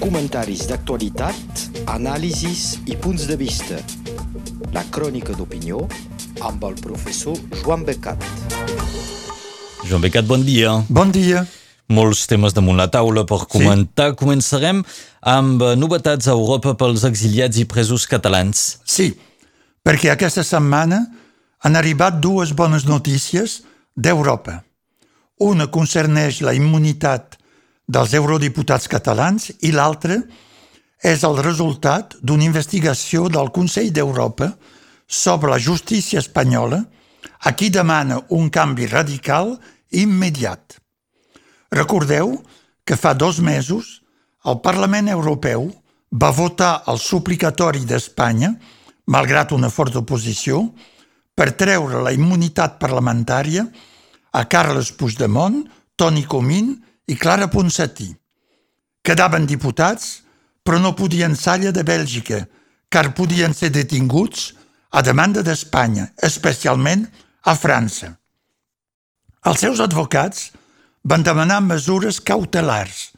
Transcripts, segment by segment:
comentaris d'actualitat, anàlisis i punts de vista. La crònica d'opinió amb el professor Joan Becat. Joan Becat, bon dia. Bon dia. Molts temes damunt la taula per comentar. Sí. Començarem amb novetats a Europa pels exiliats i presos catalans. Sí, perquè aquesta setmana han arribat dues bones notícies d'Europa. Una concerneix la immunitat dels eurodiputats catalans i l'altra és el resultat d'una investigació del Consell d'Europa sobre la justícia espanyola a qui demana un canvi radical i immediat. Recordeu que fa dos mesos el Parlament Europeu va votar el suplicatori d'Espanya, malgrat una forta oposició, per treure la immunitat parlamentària a Carles Puigdemont, Toni Comín i Clara Ponsatí. Quedaven diputats, però no podien salla de Bèlgica, car podien ser detinguts a demanda d'Espanya, especialment a França. Els seus advocats van demanar mesures cautelars.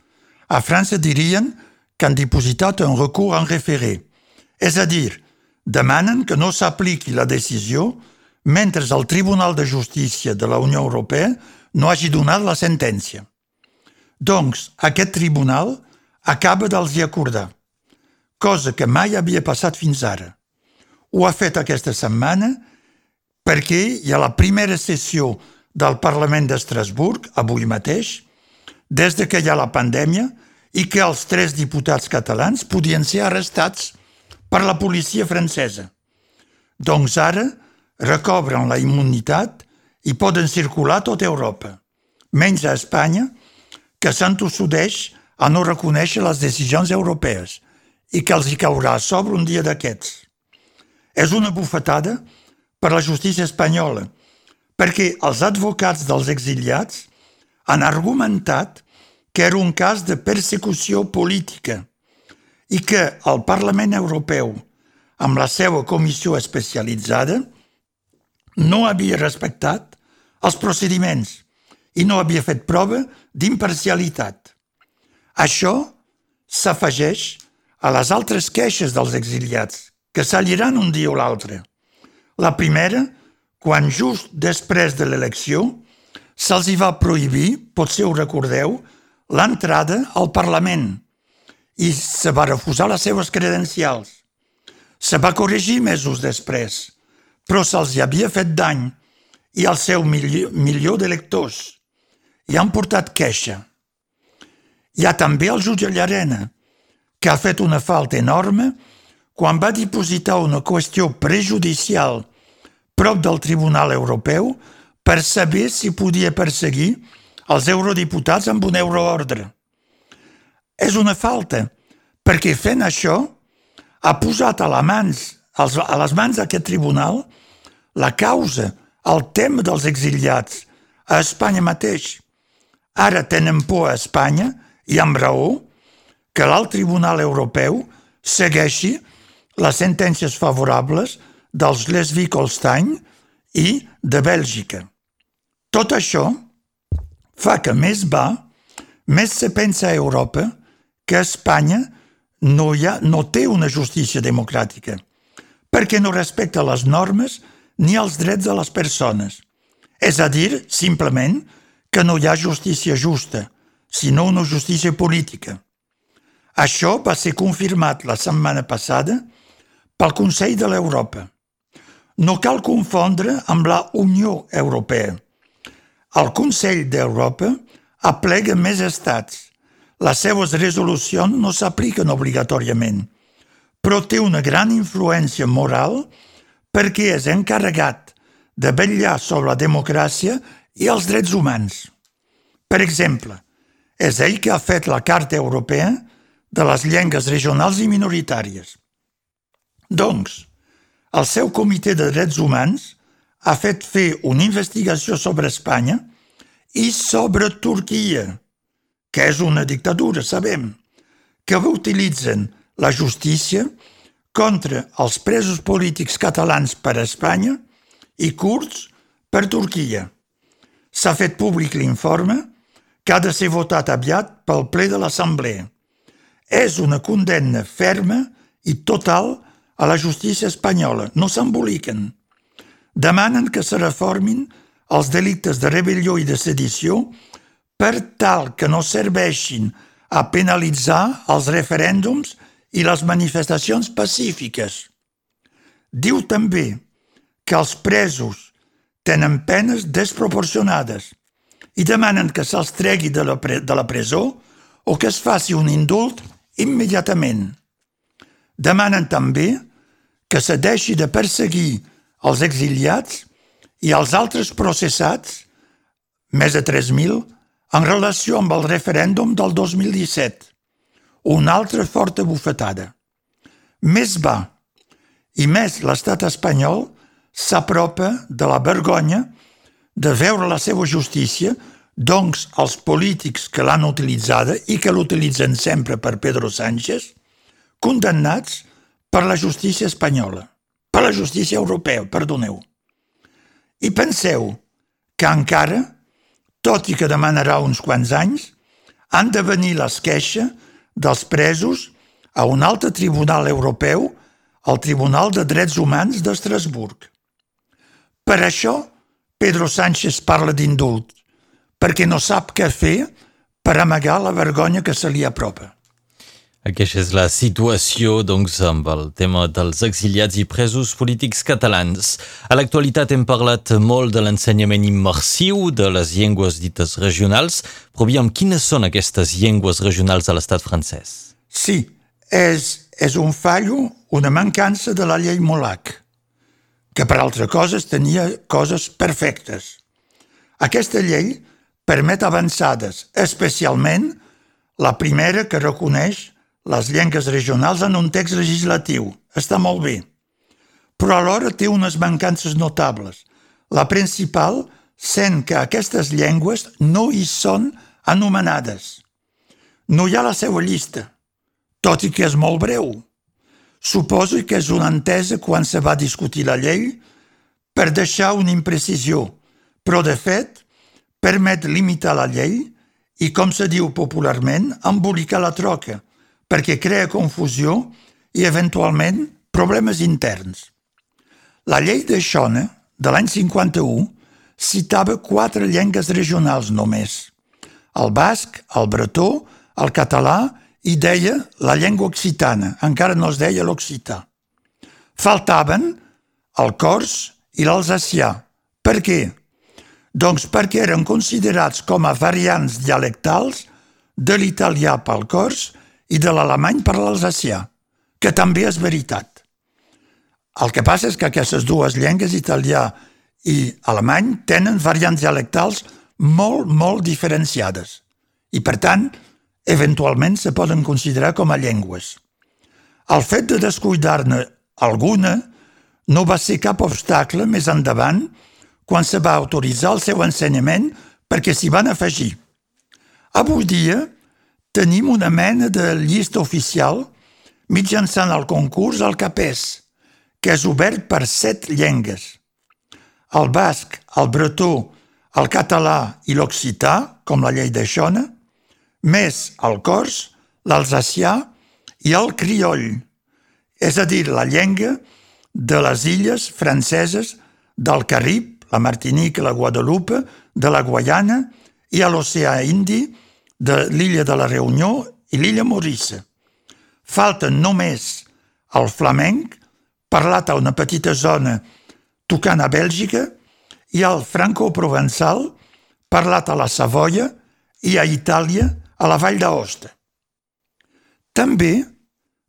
A França dirien que han dipositat un recurs en referé, és a dir, demanen que no s'apliqui la decisió mentre el Tribunal de Justícia de la Unió Europea no hagi donat la sentència. Doncs aquest tribunal acaba d'els acordar, cosa que mai havia passat fins ara. Ho ha fet aquesta setmana perquè hi ha la primera sessió del Parlament d'Estrasburg, avui mateix, des de que hi ha la pandèmia i que els tres diputats catalans podien ser arrestats per la policia francesa. Doncs ara recobren la immunitat i poden circular a Europa, menys a Espanya, que s'entossudeix a no reconèixer les decisions europees i que els hi caurà a sobre un dia d'aquests. És una bufetada per la justícia espanyola, perquè els advocats dels exiliats han argumentat que era un cas de persecució política i que el Parlament Europeu, amb la seva comissió especialitzada, no havia respectat els procediments i no havia fet prova d'imparcialitat. Això s'afegeix a les altres queixes dels exiliats, que s'alliran un dia o l'altre. La primera, quan just després de l'elecció se'ls hi va prohibir, potser ho recordeu, l'entrada al Parlament i se va refusar les seves credencials. Se va corregir mesos després però se'ls havia fet dany i el seu milió, milió d'electors i han portat queixa. Hi ha també el jutge Llarena, que ha fet una falta enorme quan va dipositar una qüestió prejudicial prop del Tribunal Europeu per saber si podia perseguir els eurodiputats amb un euroordre. És una falta, perquè fent això ha posat a, la mans, a les mans d'aquest tribunal la causa, el tema dels exiliats a Espanya mateix. Ara tenen por a Espanya, i amb raó, que l'alt Tribunal Europeu segueixi les sentències favorables dels Lesvik-Holstein i de Bèlgica. Tot això fa que més va, més se pensa a Europa que Espanya no, hi ha, no té una justícia democràtica, perquè no respecta les normes ni els drets de les persones. És a dir, simplement, que no hi ha justícia justa, sinó una justícia política. Això va ser confirmat la setmana passada pel Consell de l'Europa. No cal confondre amb la Unió Europea. El Consell d'Europa aplega més estats. Les seues resolucions no s'apliquen obligatòriament, però té una gran influència moral perquè és encarregat de vetllar sobre la democràcia i els drets humans. Per exemple, és ell que ha fet la Carta Europea de les llengües regionals i minoritàries. Doncs, el seu Comitè de Drets Humans ha fet fer una investigació sobre Espanya i sobre Turquia, que és una dictadura, sabem, que utilitzen la justícia contra els presos polítics catalans per Espanya i kurds per Turquia. S'ha fet públic l'informe que ha de ser votat aviat pel ple de l'Assemblea. és una condemna ferma i total a la justícia espanyola. No s'emboliquen. Demanen que se reformin els delictes de rebel·lió i de sedició per tal que no serveixin a penalitzar els referèndums i les manifestacions pacífiques. Diu també que els presos tenen penes desproporcionades i demanen que se'ls tregui de la, de la presó o que es faci un indult immediatament. Demanen també que se deixi de perseguir els exiliats i els altres processats, més de 3.000, en relació amb el referèndum del 2017. Una altra forta bufetada. Més va, i més l'estat espanyol s'apropa de la vergonya de veure la seva justícia, doncs els polítics que l'han utilitzada i que l'utilitzen sempre per Pedro Sánchez, condemnats per la justícia espanyola, per la justícia europea, perdoneu. I penseu que encara, tot i que demanarà uns quants anys, han de venir les queixes dels presos a un altre tribunal europeu, el Tribunal de Drets Humans d'Estrasburg. Per això Pedro Sánchez parla d'indult, perquè no sap què fer per amagar la vergonya que se li apropa. Aquesta és la situació, doncs, amb el tema dels exiliats i presos polítics catalans. A l'actualitat hem parlat molt de l'ensenyament immersiu de les llengües dites regionals, però aviam, quines són aquestes llengües regionals a l'estat francès? Sí, és, és un fallo, una mancança de la llei Molac que per altra coses tenia coses perfectes. Aquesta llei permet avançades, especialment la primera que reconeix les llengües regionals en un text legislatiu. Està molt bé. Però alhora té unes mancances notables. La principal sent que aquestes llengües no hi són anomenades. No hi ha la seva llista, tot i que és molt breu. Suposo que és una entesa quan se va discutir la llei per deixar una imprecisió, però de fet permet limitar la llei i, com se diu popularment, embolicar la troca, perquè crea confusió i, eventualment, problemes interns. La llei de Xona, de l'any 51, citava quatre llengües regionals només. El basc, el bretó, el català i deia la llengua occitana, encara no es deia l'occità. Faltaven el cors i l'alsacià. Per què? Doncs perquè eren considerats com a variants dialectals de l'italià pel cors i de l'alemany per l'alsacià, que també és veritat. El que passa és que aquestes dues llengües, italià i alemany, tenen variants dialectals molt, molt diferenciades. I, per tant, eventualment se poden considerar com a llengües. El fet de descuidar-ne alguna no va ser cap obstacle més endavant quan se va autoritzar el seu ensenyament perquè s'hi van afegir. Avui dia tenim una mena de llista oficial mitjançant el concurs al CAPES, que és obert per set llengües. El basc, el bretó, el català i l'occità, com la llei de Xona, més el cors, l'alsacià i el crioll, és a dir, la llengua de les illes franceses del Carib, la Martinique, la Guadalupe, de la Guayana i a l'oceà Indi, de l'illa de la Reunió i l'illa Maurice. Falten només el flamenc, parlat a una petita zona tocant a Bèlgica, i el franco-provençal, parlat a la Savoia i a Itàlia, a la Vall d'Aosta. També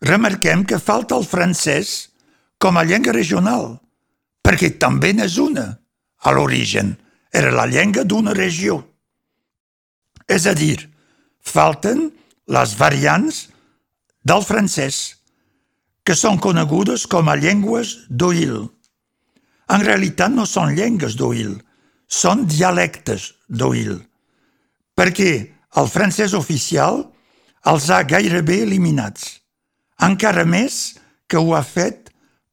remarquem que falta el francès com a llengua regional, perquè també n'és una, a l'origen. Era la llengua d'una regió. És a dir, falten les variants del francès, que són conegudes com a llengües d'oïl. En realitat no són llengües d'oïl, són dialectes d'oïl, perquè el francès oficial els ha gairebé eliminats, encara més que ho ha fet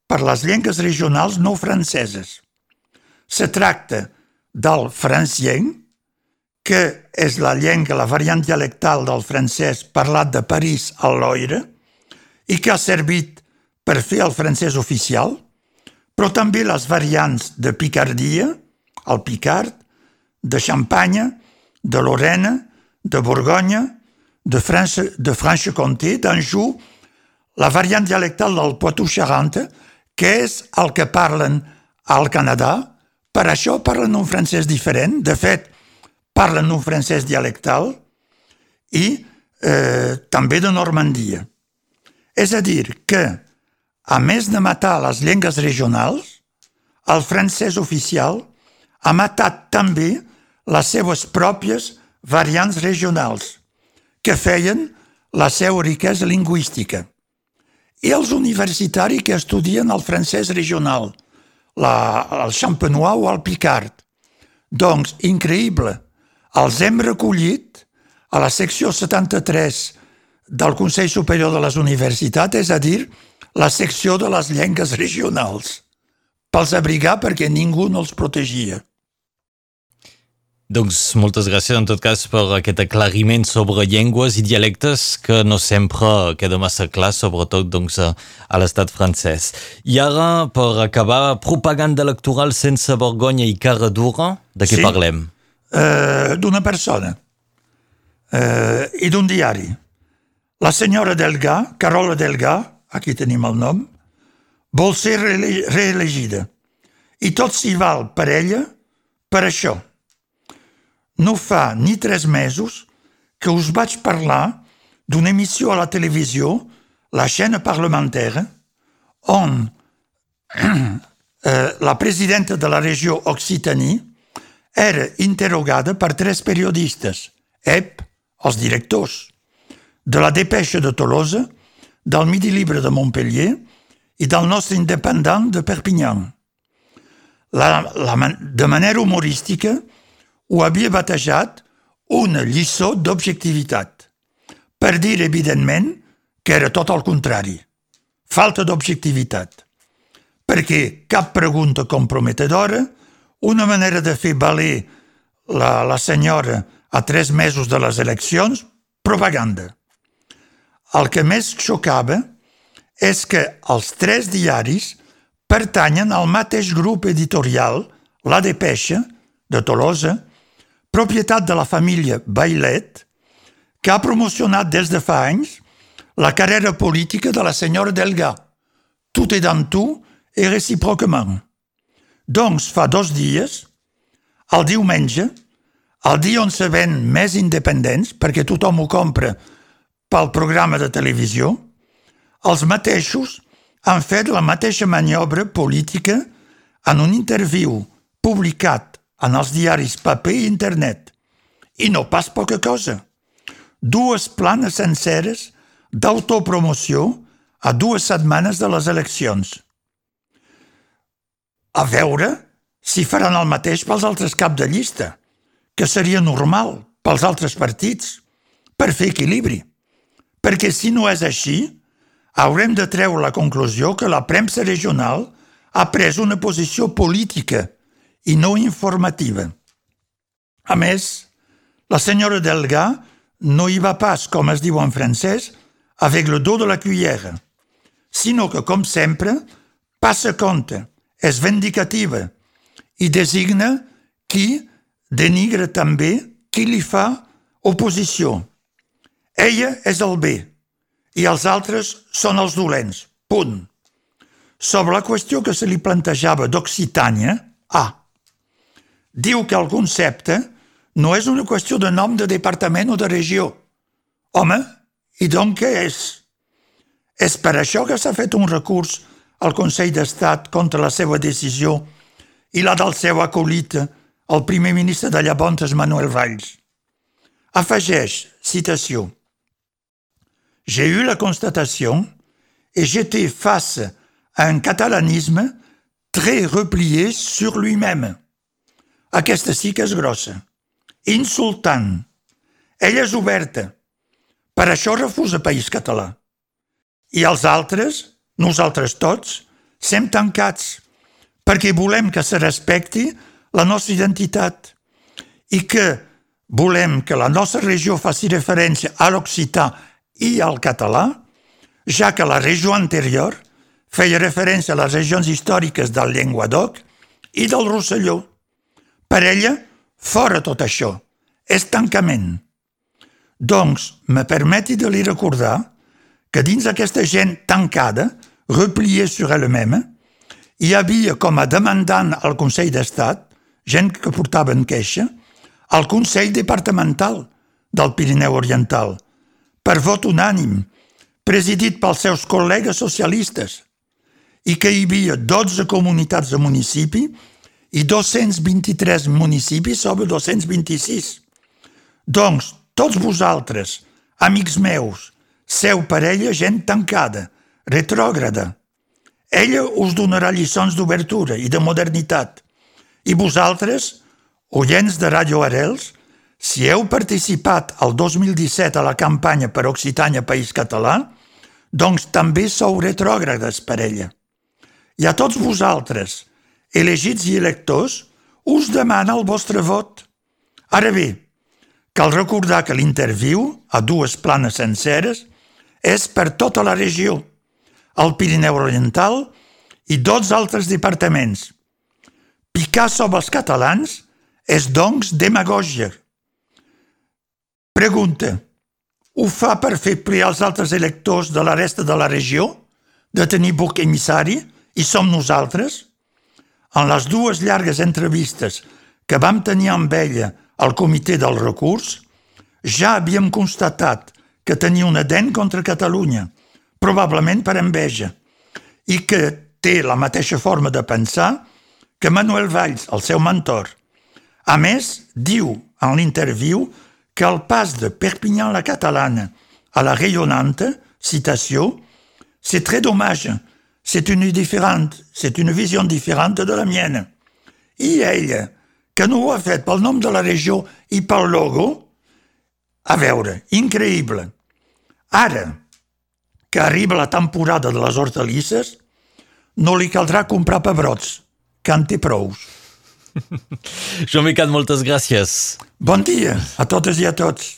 per les llengües regionals no franceses. Se tracta del francien, que és la llengua, la variant dialectal del francès parlat de París al Loire i que ha servit per fer el francès oficial, però també les variants de Picardia, el Picard, de Champagne, de Lorena, de Borgonya, de, France, de Franche-Comté, d'Anjou, la variant dialectal del Poitou-Charentes, que és el que parlen al Canadà, per això parlen un francès diferent. De fet, parlen un francès dialectal i eh, també de Normandia. És a dir, que, a més de matar les llengües regionals, el francès oficial ha matat també les seues pròpies variants regionals, que feien la seva riquesa lingüística. I els universitaris que estudien el francès regional, la, el champenois o el picard. Doncs, increïble, els hem recollit a la secció 73 del Consell Superior de les Universitats, és a dir, la secció de les llengües regionals, pels abrigar perquè ningú no els protegia. Doncs moltes gràcies en tot cas per aquest aclariment sobre llengües i dialectes que no sempre queda massa clar, sobretot doncs, a l'estat francès. I ara, per acabar, propaganda electoral sense vergonya i cara dura, de què Sí. parlem? Eh, d'una persona eh, i d'un diari. La senyora Delgà, Carola Delgà, aquí tenim el nom, vol ser reele- reelegida. I tot s'hi val per ella per això. No fa ni tres mesos que us vaig parlar d'una emissió a la televisió, la chaîne parlementaire, on eh, la presidenta de la regió Occitanie era interrogada per tres periodistes, EP, els directors, de la Dépêche de Tolosa, del Midi Libre de Montpellier i del nostre independent de Perpignan. La, la, de manera humorística ho havia batejat una lliçó d'objectivitat, per dir, evidentment, que era tot el contrari, falta d'objectivitat, perquè cap pregunta comprometedora, una manera de fer valer la, la senyora a tres mesos de les eleccions, propaganda. El que més xocava és que els tres diaris pertanyen al mateix grup editorial, la Dépêche, de Tolosa, propietat de la família Bailet, que ha promocionat des de fa anys la carrera política de la senyora Delga. Tout est dans tout et réciproquement. Doncs fa dos dies, el diumenge, el dia on se ven més independents, perquè tothom ho compra pel programa de televisió, els mateixos han fet la mateixa maniobra política en un interviu publicat en els diaris paper i internet. I no pas poca cosa. Dues planes senceres d'autopromoció a dues setmanes de les eleccions. A veure si faran el mateix pels altres cap de llista, que seria normal pels altres partits, per fer equilibri. Perquè si no és així, haurem de treure la conclusió que la premsa regional ha pres una posició política i no informativa. A més, la senyora Delga no hi va pas, com es diu en francès, avec le dos de la cuillère, sinó que, com sempre, passa compte, és vindicativa i designa qui denigre també qui li fa oposició. Ella és el bé i els altres són els dolents. Punt. Sobre la qüestió que se li plantejava d'Occitània, A. Diu que el concepte no és una qüestió de nom de departament o de regió. Home, i doncs què és? És per això que s'ha fet un recurs al Consell d'Estat contra la seva decisió i la del seu acólita, el primer ministre de llavors, Manuel Valls. Afegeix, citation, J'ai eu la constatation et j'étais face à un catalanisme très replié sur lui-même. Aquesta sí que és grossa. Insultant. Ella és oberta. Per això refusa País Català. I els altres, nosaltres tots, sem tancats, perquè volem que se respecti la nostra identitat i que volem que la nostra regió faci referència a l'occità i al català, ja que la regió anterior feia referència a les regions històriques del Llenguadoc i del Rosselló. Per ella, fora tot això, és tancament. Doncs, me permeti de li recordar que dins aquesta gent tancada, repliée sur elle-même, hi havia com a demandant al Consell d'Estat, gent que portaven queixa, al Consell Departamental del Pirineu Oriental, per vot unànim, presidit pels seus col·legues socialistes, i que hi havia 12 comunitats de municipi i 223 municipis sobre 226. Doncs, tots vosaltres, amics meus, seu per ella gent tancada, retrògrada. Ella us donarà lliçons d'obertura i de modernitat. I vosaltres, Oients de Radio Arels, si heu participat el 2017 a la campanya per Occitània País Català, doncs també sou retrògrades per ella. I a tots vosaltres, elegits i electors, us demana el vostre vot. Ara bé, cal recordar que l'interviu, a dues planes senceres, és per tota la regió, el Pirineu Oriental i dos altres departaments. Picar sobre els catalans és, doncs, demagògia. Pregunta. Ho fa per fer pliar els altres electors de la resta de la regió? De tenir buc emissari? I som nosaltres? En les dues llargues entrevistes que vam tenir amb ella al comitè del recurs, ja havíem constatat que tenia una dent contra Catalunya, probablement per enveja, i que té la mateixa forma de pensar que Manuel Valls, el seu mentor, a més, diu en l'interviu que el pas de Perpignan la catalane à la rayonnante, citation, c'est très dommage, c'est une différente, c'est une vision différente de la mienne. I ella, que no ho ha fet pel nom de la regió i pel logo, a veure, increïble. Ara, que arriba la temporada de les hortalisses, no li caldrà comprar pebrots, que en té prous. Joan Micat, moltes gràcies. Bon dia a totes i a tots.